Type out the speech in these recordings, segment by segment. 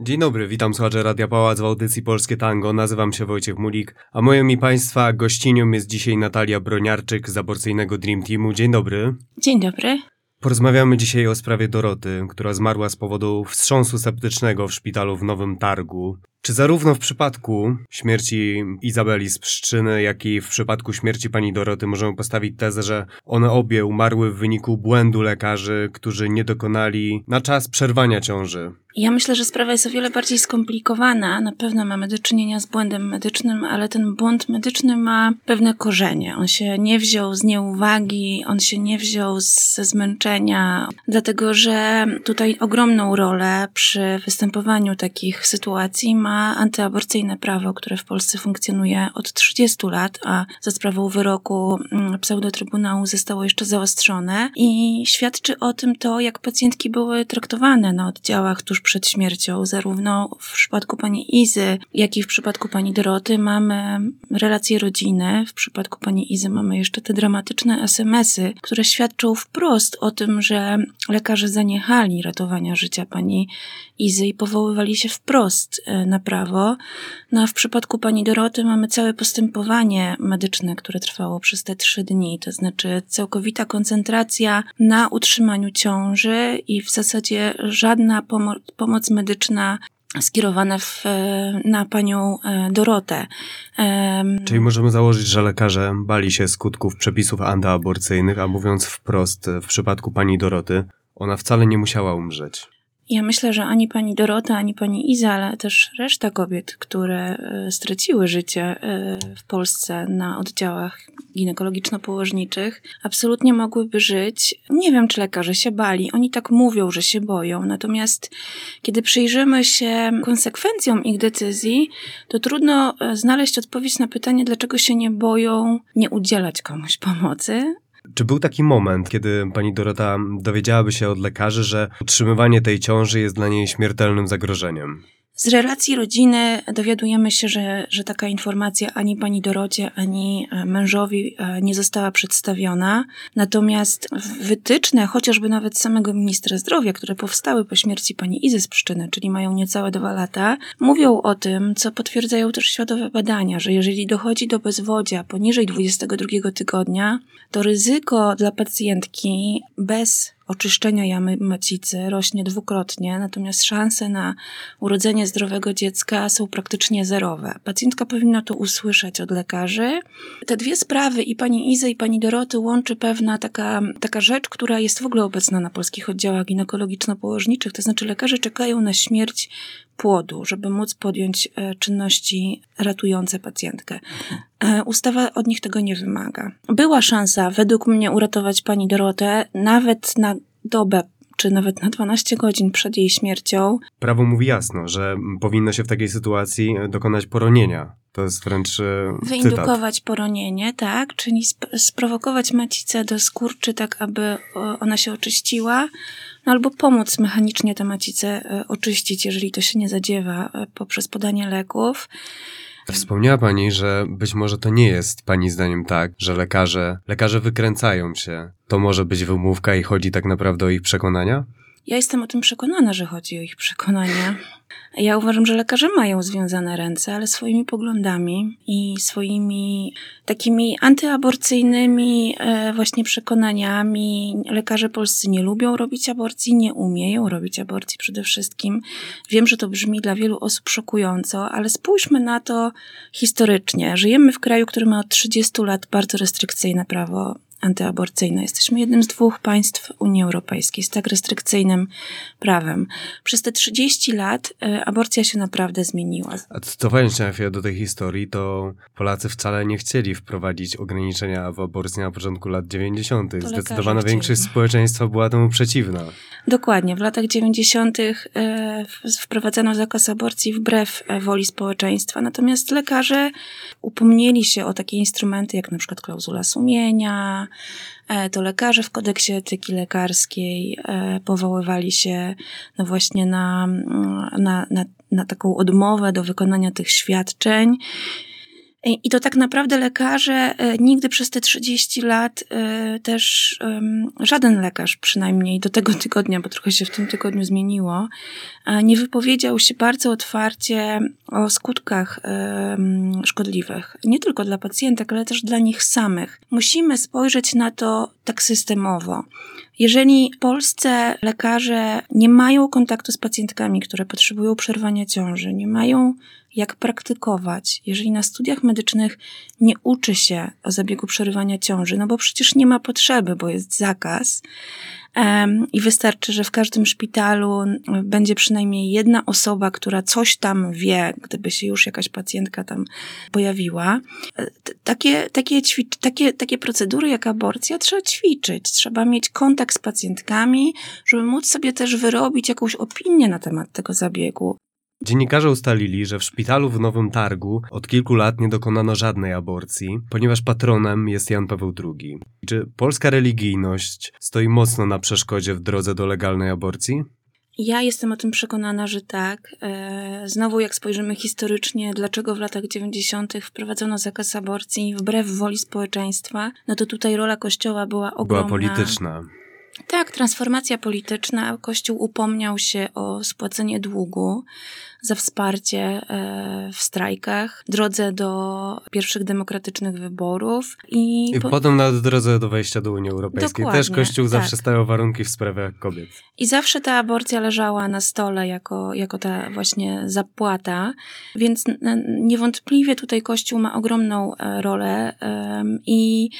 Dzień dobry, witam słuchacze Radia Pałac w audycji Polskie Tango. Nazywam się Wojciech Mulik, a moją i Państwa gościnią jest dzisiaj Natalia Broniarczyk z aborcyjnego Dream Teamu. Dzień dobry. Dzień dobry. Porozmawiamy dzisiaj o sprawie Doroty, która zmarła z powodu wstrząsu septycznego w szpitalu w Nowym Targu. Czy zarówno w przypadku śmierci Izabeli z Pszczyny, jak i w przypadku śmierci pani Doroty możemy postawić tezę, że one obie umarły w wyniku błędu lekarzy, którzy nie dokonali na czas przerwania ciąży? Ja myślę, że sprawa jest o wiele bardziej skomplikowana. Na pewno mamy do czynienia z błędem medycznym, ale ten błąd medyczny ma pewne korzenie. On się nie wziął z nieuwagi, on się nie wziął ze zmęczenia, dlatego że tutaj ogromną rolę przy występowaniu takich sytuacji ma antyaborcyjne prawo, które w Polsce funkcjonuje od 30 lat, a za sprawą wyroku mm, pseudotrybunału zostało jeszcze zaostrzone i świadczy o tym to, jak pacjentki były traktowane na oddziałach tuż przed śmiercią. Zarówno w przypadku pani Izy, jak i w przypadku pani Doroty mamy relacje rodziny. W przypadku pani Izy mamy jeszcze te dramatyczne SMS-y, które świadczą wprost o tym, że lekarze zaniechali ratowania życia pani Izy i powoływali się wprost e, na prawo. No a w przypadku pani Doroty mamy całe postępowanie medyczne, które trwało przez te trzy dni, to znaczy całkowita koncentracja na utrzymaniu ciąży i w zasadzie żadna pomo- pomoc medyczna skierowana w, e, na panią e, Dorotę. Czyli możemy założyć, że lekarze bali się skutków przepisów antyaborcyjnych, a mówiąc wprost, w przypadku pani Doroty, ona wcale nie musiała umrzeć. Ja myślę, że ani pani Dorota, ani pani Iza, ale też reszta kobiet, które e, straciły życie e, w Polsce na oddziałach ginekologiczno-położniczych, absolutnie mogłyby żyć. Nie wiem, czy lekarze się bali. Oni tak mówią, że się boją. Natomiast kiedy przyjrzymy się konsekwencjom ich decyzji, to trudno e, znaleźć odpowiedź na pytanie, dlaczego się nie boją nie udzielać komuś pomocy, czy był taki moment, kiedy pani Dorota dowiedziałaby się od lekarzy, że utrzymywanie tej ciąży jest dla niej śmiertelnym zagrożeniem? Z relacji rodziny dowiadujemy się, że, że taka informacja ani pani Dorocie, ani e, mężowi e, nie została przedstawiona. Natomiast wytyczne, chociażby nawet samego ministra zdrowia, które powstały po śmierci pani Izy z Pszczyny, czyli mają niecałe dwa lata, mówią o tym, co potwierdzają też światowe badania, że jeżeli dochodzi do bezwodzia poniżej 22 tygodnia, to ryzyko dla pacjentki bez oczyszczenia jamy macicy rośnie dwukrotnie, natomiast szanse na urodzenie zdrowego dziecka są praktycznie zerowe. Pacjentka powinna to usłyszeć od lekarzy. Te dwie sprawy, i pani Izy, i pani Doroty, łączy pewna taka, taka rzecz, która jest w ogóle obecna na polskich oddziałach ginekologiczno-położniczych, to znaczy lekarze czekają na śmierć płodu, żeby móc podjąć e, czynności ratujące pacjentkę. E, ustawa od nich tego nie wymaga. Była szansa, według mnie, uratować pani Dorotę nawet na dobę czy nawet na 12 godzin przed jej śmiercią. Prawo mówi jasno, że powinno się w takiej sytuacji dokonać poronienia. To jest wręcz. E, Wyindukować cytat. poronienie, tak? Czyli sp sprowokować macicę do skurczy, tak aby ona się oczyściła, no albo pomóc mechanicznie tę macicę e, oczyścić, jeżeli to się nie zadziewa e, poprzez podanie leków. Wspomniała Pani, że być może to nie jest Pani zdaniem tak, że lekarze, lekarze wykręcają się. To może być wymówka i chodzi tak naprawdę o ich przekonania? Ja jestem o tym przekonana, że chodzi o ich przekonania. Ja uważam, że lekarze mają związane ręce, ale swoimi poglądami i swoimi takimi antyaborcyjnymi e, właśnie przekonaniami. Lekarze polscy nie lubią robić aborcji, nie umieją robić aborcji przede wszystkim. Wiem, że to brzmi dla wielu osób szokująco, ale spójrzmy na to historycznie. Żyjemy w kraju, który ma od 30 lat bardzo restrykcyjne prawo antyaborcyjne. Jesteśmy jednym z dwóch państw Unii Europejskiej z tak restrykcyjnym prawem. Przez te 30 lat e, aborcja się naprawdę zmieniła. A cofając się do tej historii, to Polacy wcale nie chcieli wprowadzić ograniczenia w aborcji na początku lat 90. Zdecydowana większość społeczeństwa była temu przeciwna. Dokładnie. W latach 90. E, wprowadzono zakaz aborcji wbrew e, woli społeczeństwa. Natomiast lekarze upomnieli się o takie instrumenty, jak na przykład klauzula sumienia, E, to lekarze w kodeksie etyki lekarskiej e, powoływali się no właśnie na, mm, na, na, na taką odmowę do wykonania tych świadczeń. I to tak naprawdę lekarze nigdy przez te 30 lat też żaden lekarz przynajmniej do tego tygodnia, bo trochę się w tym tygodniu zmieniło, nie wypowiedział się bardzo otwarcie o skutkach szkodliwych. Nie tylko dla pacjentek, ale też dla nich samych. Musimy spojrzeć na to tak systemowo. Jeżeli w Polsce lekarze nie mają kontaktu z pacjentkami, które potrzebują przerwania ciąży, nie mają jak praktykować, jeżeli na studiach medycznych nie uczy się o zabiegu przerywania ciąży, no bo przecież nie ma potrzeby, bo jest zakaz, i wystarczy, że w każdym szpitalu będzie przynajmniej jedna osoba, która coś tam wie, gdyby się już jakaś pacjentka tam pojawiła. E, takie, takie, takie, takie procedury jak aborcja trzeba ćwiczyć. Trzeba mieć kontakt z pacjentkami, żeby móc sobie też wyrobić jakąś opinię na temat tego zabiegu. Dziennikarze ustalili, że w szpitalu w Nowym Targu od kilku lat nie dokonano żadnej aborcji, ponieważ patronem jest Jan Paweł II. Czy polska religijność stoi mocno na przeszkodzie w drodze do legalnej aborcji? Ja jestem o tym przekonana, że tak. E, znowu, jak spojrzymy historycznie, dlaczego w latach 90. wprowadzono zakaz aborcji wbrew woli społeczeństwa, no to tutaj rola Kościoła była ogromna. Była polityczna. Tak, transformacja polityczna. Kościół upomniał się o spłacenie długu za wsparcie e, w strajkach, drodze do pierwszych demokratycznych wyborów. I, I po... potem na drodze do wejścia do Unii Europejskiej. Dokładnie, Też Kościół tak. zawsze stawiał warunki w sprawach kobiet. I zawsze ta aborcja leżała na stole jako, jako ta właśnie zapłata, więc niewątpliwie tutaj Kościół ma ogromną e, rolę i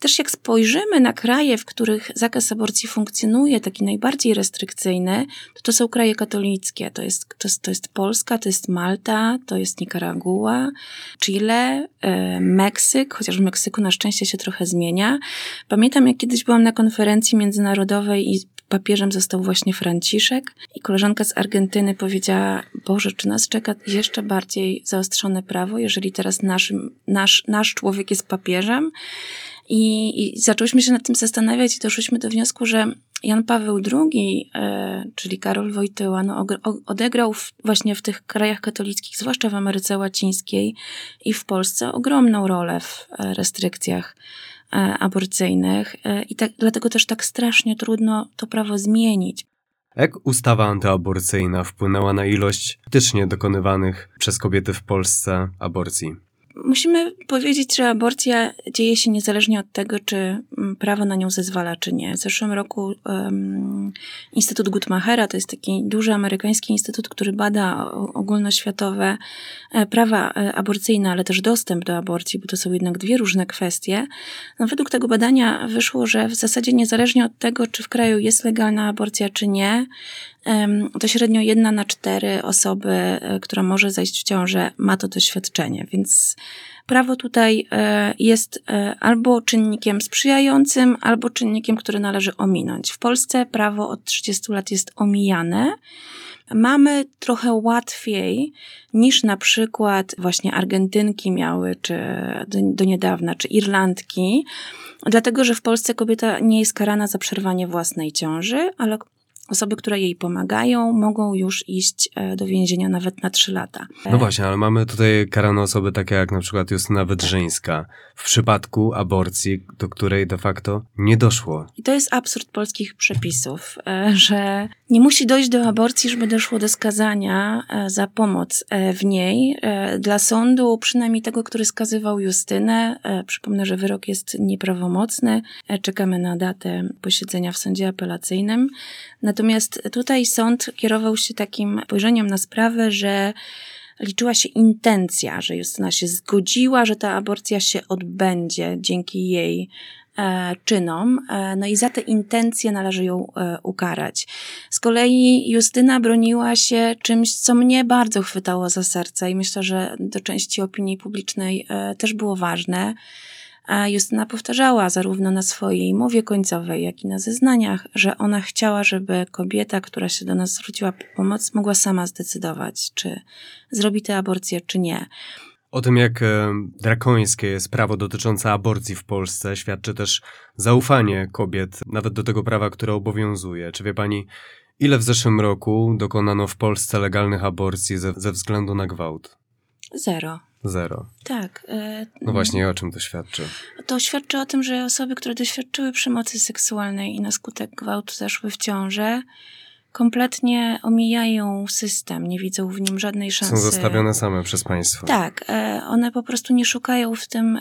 też jak spojrzymy na kraje, w których zakaz aborcji funkcjonuje, taki najbardziej restrykcyjny, to to są kraje katolickie, to jest, to, to jest Polska, Polska, to jest Malta, to jest Nikaragua, Chile, e, Meksyk, chociaż w Meksyku na szczęście się trochę zmienia. Pamiętam, jak kiedyś byłam na konferencji międzynarodowej i papieżem został właśnie Franciszek i koleżanka z Argentyny powiedziała, Boże, czy nas czeka jeszcze bardziej zaostrzone prawo, jeżeli teraz naszym, nasz, nasz człowiek jest papieżem? I, I zaczęłyśmy się nad tym zastanawiać i doszłyśmy do wniosku, że Jan Paweł II, e, czyli Karol Wojtyła, no, odegrał w, właśnie w tych krajach katolickich, zwłaszcza w Ameryce Łacińskiej i w Polsce, ogromną rolę w e, restrykcjach e, aborcyjnych. I tak, dlatego też tak strasznie trudno to prawo zmienić. Jak ustawa antyaborcyjna wpłynęła na ilość faktycznie dokonywanych przez kobiety w Polsce aborcji? Musimy powiedzieć, że aborcja dzieje się niezależnie od tego, czy mm, prawo na nią zezwala, czy nie. W zeszłym roku um, Instytut Guttmachera, to jest taki duży amerykański instytut, który bada ogólnoświatowe e, prawa e, aborcyjne, ale też dostęp do aborcji, bo to są jednak dwie różne kwestie. No, według tego badania wyszło, że w zasadzie niezależnie od tego, czy w kraju jest legalna aborcja, czy nie, to średnio jedna na cztery osoby, e, która może zajść w ciążę, ma to doświadczenie, więc prawo tutaj e, jest e, albo czynnikiem sprzyjającym, albo czynnikiem, który należy ominąć. W Polsce prawo od 30 lat jest omijane. Mamy trochę łatwiej niż na przykład właśnie Argentynki miały, czy do, do niedawna, czy Irlandki, dlatego że w Polsce kobieta nie jest karana za przerwanie własnej ciąży, ale Osoby, które jej pomagają, mogą już iść e, do więzienia nawet na trzy lata. No właśnie, ale mamy tutaj karane osoby takie jak na przykład Justyna Wydrzyńska. W przypadku aborcji, do której de facto nie doszło. I to jest absurd polskich przepisów, e, że nie musi dojść do aborcji, żeby doszło do skazania e, za pomoc w niej. Dla sądu, przynajmniej tego, który skazywał Justynę, przypomnę, że wyrok jest nieprawomocny. Czekamy na datę posiedzenia w sądzie apelacyjnym. Natomiast tutaj sąd kierował się takim spojrzeniem na sprawę, że liczyła się intencja, że Justyna się zgodziła, że ta aborcja się odbędzie dzięki jej e, czynom, e, no i za te intencje należy ją e, ukarać. Z kolei Justyna broniła się czymś, co mnie bardzo chwytało za serce i myślę, że do części opinii publicznej też było ważne a Justyna powtarzała zarówno na swojej mowie końcowej, jak i na zeznaniach, że ona chciała, żeby kobieta, która się do nas zwróciła po pomoc, mogła sama zdecydować, czy zrobi tę aborcję, czy nie. O tym, jak e, drakońskie jest prawo dotyczące aborcji w Polsce, świadczy też zaufanie kobiet, nawet do tego prawa, które obowiązuje. Czy wie pani, ile w zeszłym roku dokonano w Polsce legalnych aborcji ze, ze względu na gwałt? Zero. Zero. Tak. e, No właśnie, o czym to świadczy? To świadczy o tym, że osoby, które doświadczyły przemocy seksualnej i na skutek gwałtu zaszły w ciążę, kompletnie omijają system, nie widzą w nim żadnej szansy. Są zostawione same przez państwo. Tak, e, one po prostu nie szukają w tym,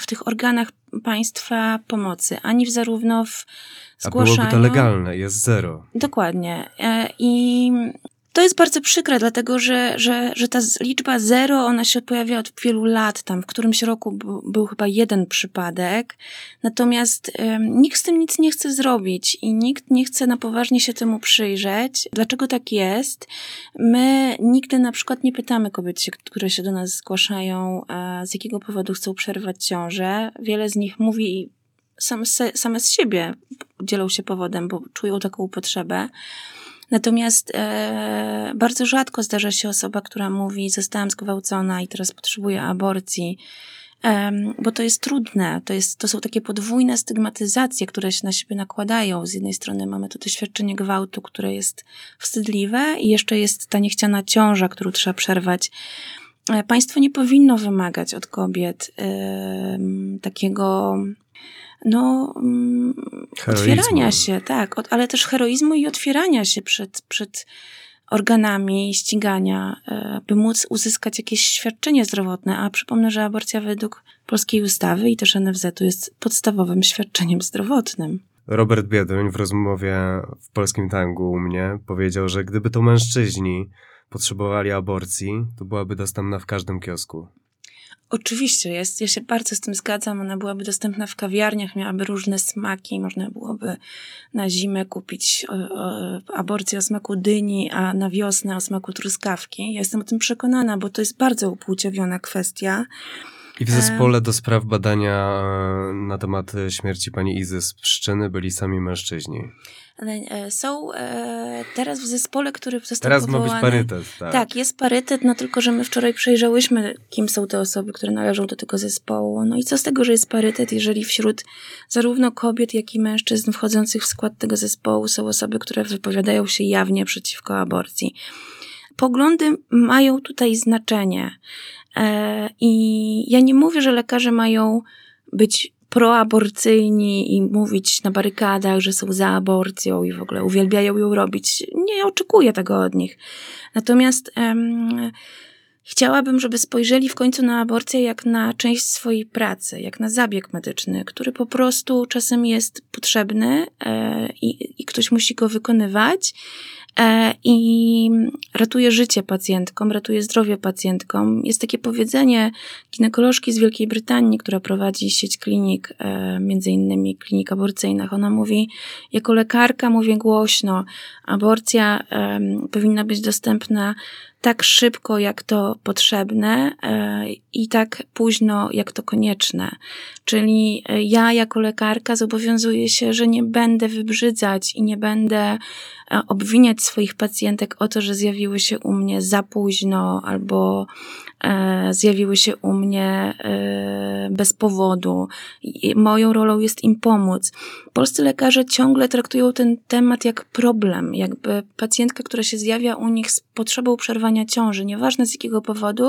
w tych organach państwa pomocy, ani w zarówno w A byłoby zgłaszaniu... to legalne, jest zero. Dokładnie. E, I to jest bardzo przykre, dlatego że, że, że ta liczba zero, ona się pojawia od wielu lat. Tam w którymś roku był, chyba jeden przypadek. Natomiast nikt z tym nic nie chce zrobić i nikt nie chce na poważnie się temu przyjrzeć. Dlaczego tak jest? My nigdy na przykład nie pytamy kobiet, które się do nas zgłaszają, z jakiego powodu chcą przerwać ciążę. Wiele z nich mówi same, same z siebie dzielą się powodem, bo czują taką potrzebę. Natomiast e, bardzo rzadko zdarza się osoba, która mówi: Zostałam zgwałcona i teraz potrzebuję aborcji. Em, bo to jest trudne, to, jest, to są takie podwójne stygmatyzacje, które się na siebie nakładają. Z jednej strony mamy to doświadczenie gwałtu, które jest wstydliwe, i jeszcze jest ta niechciana ciąża, którą trzeba przerwać. E, Państwo nie powinno wymagać od kobiet takiego, no, mm, otwierania się, tak, od, ale też heroizmu i otwierania się przed, przed organami ścigania, e, by móc uzyskać jakieś świadczenie zdrowotne. A przypomnę, że aborcja według polskiej ustawy i też NFZ-u jest podstawowym świadczeniem zdrowotnym. Robert Biedoń w rozmowie w polskim tangu u mnie powiedział, że gdyby to mężczyźni potrzebowali aborcji, to byłaby dostępna w każdym kiosku. Oczywiście jest, ja się bardzo z tym zgadzam. Ona byłaby dostępna w kawiarniach, miałaby różne smaki, można byłoby na zimę kupić e, e, aborcję o smaku dyni, a na wiosnę o smaku truskawki. Ja jestem o tym przekonana, bo to jest bardzo upłciowiona kwestia. I w zespole do spraw badania e, na temat e, śmierci pani Izy z Pszczyny byli sami mężczyźni. E, Są teraz w zespole, który został Teraz ma powołany... być parytet, tak. Tak, jest parytet, no tylko, że my wczoraj przejrzałyśmy, kim są te osoby, które należą do tego zespołu. No i co z tego, że jest parytet, jeżeli wśród zarówno kobiet, jak i mężczyzn wchodzących w skład tego zespołu są osoby, które wypowiadają się jawnie przeciwko aborcji. Poglądy mają tutaj znaczenie. E, I ja nie mówię, że lekarze mają być proaborcyjni i mówić na barykadach, że są za aborcją i w ogóle uwielbiają ją robić. Nie oczekuję tego od nich. Natomiast chciałabym, żeby spojrzeli w końcu na aborcję jak na część swojej pracy, jak na zabieg medyczny, który po prostu czasem jest potrzebny e, i, i ktoś musi go wykonywać. E, I ratuje życie pacjentkom, ratuje zdrowie pacjentkom. Jest takie powiedzenie ginekolożki z Wielkiej Brytanii, która prowadzi sieć klinik, e, między innymi klinik aborcyjnych. Ona mówi, jako lekarka mówię głośno, aborcja powinna być dostępna tak szybko, jak to potrzebne e, i tak późno, jak to konieczne. Czyli ja jako lekarka zobowiązuję się, że nie będę wybrzydzać i nie będę obwiniać swoich pacjentek o to, że zjawiły się u mnie za późno albo e, zjawiły się u mnie e, bez powodu. Moją rolą jest im pomóc. Polscy lekarze ciągle traktują ten temat jak problem, jakby pacjentka, która się zjawia u nich z potrzebą przerwania ciąży, nieważne z jakiego powodu,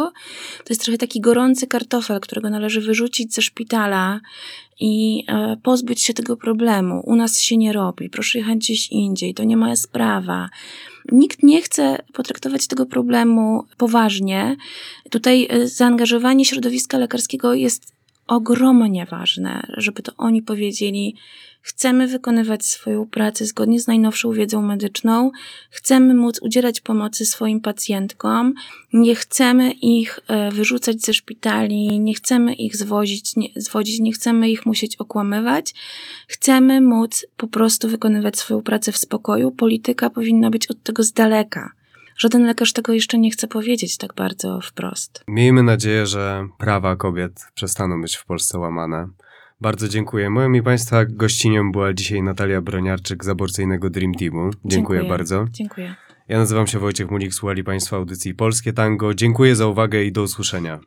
to jest trochę taki gorący kartofel, którego należy wyrzucić ze szpitala i e, pozbyć się tego problemu. U nas się nie robi, proszę jechać gdzieś indziej, to nie moja sprawa. Nikt nie chce potraktować tego problemu poważnie. Tutaj e, zaangażowanie środowiska lekarskiego jest ogromnie ważne, żeby to oni powiedzieli, chcemy wykonywać swoją pracę zgodnie z najnowszą wiedzą medyczną, chcemy móc udzielać pomocy swoim pacjentkom, nie chcemy ich e, wyrzucać ze szpitali, nie chcemy ich zwozić, nie, zwodzić, nie chcemy ich musieć okłamywać, chcemy móc po prostu wykonywać swoją pracę w spokoju. Polityka powinna być od tego z daleka. Żaden lekarz tego jeszcze nie chce powiedzieć tak bardzo wprost. Miejmy nadzieję, że prawa kobiet przestaną być w Polsce łamane. Bardzo dziękuję. Moją i Państwa gościnią była dzisiaj Natalia Broniarczyk z aborcyjnego Dream Teamu. Dziękuję, Dziękuję. bardzo. Dziękuję. Ja nazywam się Wojciech Mulik, słuchali Państwo audycji Polskie Tango. Dziękuję za uwagę i do usłyszenia.